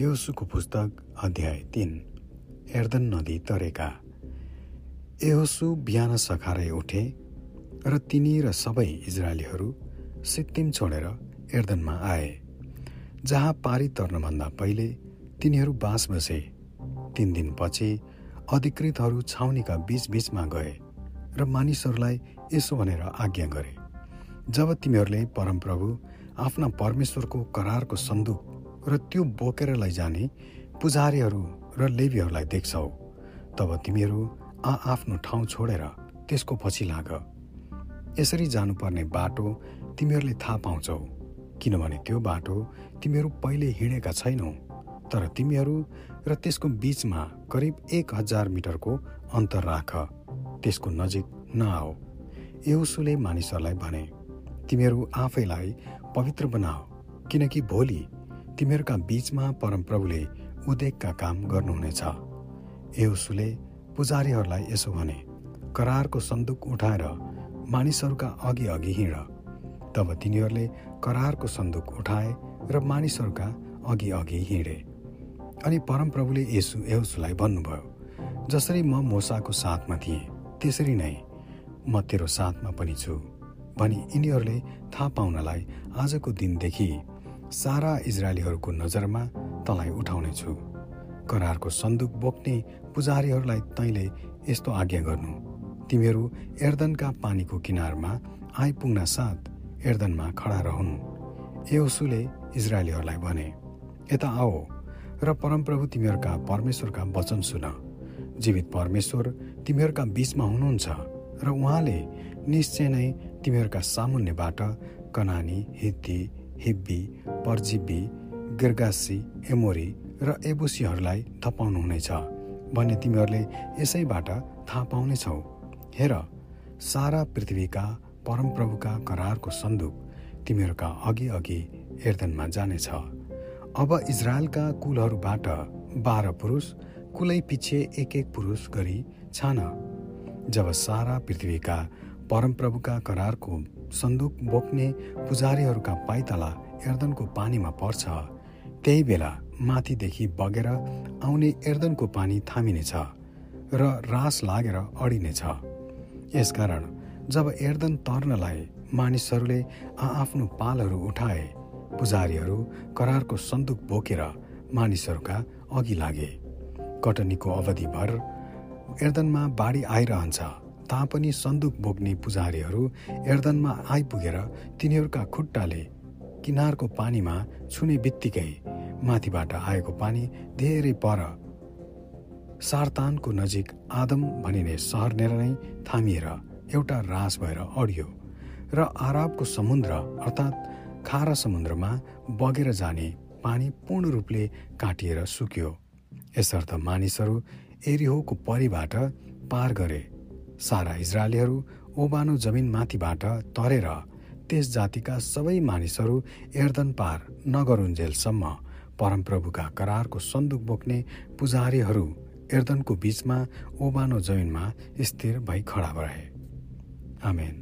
यहोसुको पुस्तक अध्याय तिन एर्दन नदी तरेका। यहोसु बिहान सखारै उठे र तिनी र सबै इजरायलीहरू सिक्किम छोडेर एर्दनमा आए जहाँ पारी तर्नभन्दा पहिले तिनीहरू बास बसे। तिन दिनपछि अधिकृतहरू छाउनीका बीचबीचमा गए र मानिसहरूलाई यसो भनेर आज्ञा गरे। जब तिमीहरूले परमप्रभु आफ्ना परमेश्वरको करारको सन्दुक र त्यो बोकेर लैजाने पुजारीहरू र लेबीहरूलाई देख्छौ। तब तिमीहरू आफ्नो ठाउँ छोडेर त्यसको पछि लाग। यसरी जानुपर्ने बाटो तिमीहरूले थाहा पाउँछौ किनभने त्यो बाटो तिमीहरू पहिले हिँडेका छैनौ। तर तिमीहरू र त्यसको बीचमा करिब एक हजार मिटरको अन्तर राख। त्यसको नजिक नआऊ। एउसुले मानिसहरूलाई भने तिमीहरू आफैलाई पवित्र बनाऊ किनकि भोलि तिमीहरूका बीचमा परमप्रभुले उदेकका काम गर्नुहुनेछ। एउसुले पुजारीहरूलाई यसो भने करारको सन्दुक उठाएर मानिसहरूका अघि अघि हिँड। तब तिनीहरूले करारको सन्दुक उठाए र मानिसहरूका अघि अघि हिँडे। अनि परमप्रभुले यसु एउसुलाई भन्नुभयो जसरी म मोसाको साथमा थिएँ त्यसरी नै म तेरो साथमा पनि छु। भनी यिनीहरूले थाहा पाउनलाई आजको दिनदेखि सारा इजरायलीहरूको नजरमा तँलाई उठाउनेछु करारको सन्दुक बोक्ने पुजारीहरूलाई तैँले यस्तो आज्ञा गर्नु। तिमीहरू एर्दनका पानीको किनारमा आइपुग्न साथ एर्दनमा खडा रहन्। यसुले इजरायलीहरूलाई भने यता आओ र परमप्रभु तिमीहरूका परमेश्वरका वचन सुन। जीवित परमेश्वर तिमीहरूका बीचमा हुनुहुन्छ र उहाँले निश्चय नै तिमीहरूका सामुन्यबाट कनानी हित्ती हिब्बी पर्जिब्बी गिर्गासी एमोरी र एबुसीहरूलाई थपाउनुहुनेछ भन्ने तिमीहरूले यसैबाट थाहा पाउनेछौ। हेर सारा पृथ्वीका परमप्रभुका करारको सन्दुक तिमीहरूका अघि अघि एर्दनमा जानेछ। अब इजरायलका कुलहरूबाट बाह्र पुरुष कुलै पछि एक एक पुरुष गरी छान। जब सारा पृथ्वीका परमप्रभुका करारको सन्दुक बोक्ने पुजारीहरूका पाइतला एर्दनको पानीमा पर्छ। त्यही बेला माथिदेखि बगेर आउने एर्दनको पानी थामिनेछ र रास लागेर अडिनेछ। यसकारण जब एर्दन तर्नलाई मानिसहरूले आआफ्नो पालहरू उठाए पुजारीहरू करारको सन्दुक बोकेर मानिसहरूका अघि लागे। कटनीको अवधिभर एर्दनमा बाढी आइरहन्छ। तापनि सन्दुक बोक्ने पुजारीहरू एर्दनमा आइपुगेर तिनीहरूका खुट्टाले किनारको पानीमा छुने बित्तिकै माथिबाट आएको पानी धेरै पर सारतानको नजिक आदम भनिने सहरनेर नै थामिएर एउटा रास भएर अडियो र आराबको समुद्र अर्थात् खारा समुद्रमा बगेर जाने पानी पूर्ण रूपले काटिएर सुक्यो। यसर्थ मानिसहरू एरिहोको परिबाट पार गरे। सारा इजरायलीहरू ओबानो जमिन माथिबाट तरेर त्यस जातिका सबै मानिसहरू एर्दन पार नगरुन्जेलसम्म परमप्रभुका करारको सन्दुक बोक्ने पुजारीहरू एर्दनको बीचमा ओबानो जमिनमा स्थिर भई खडा रहे आमेन।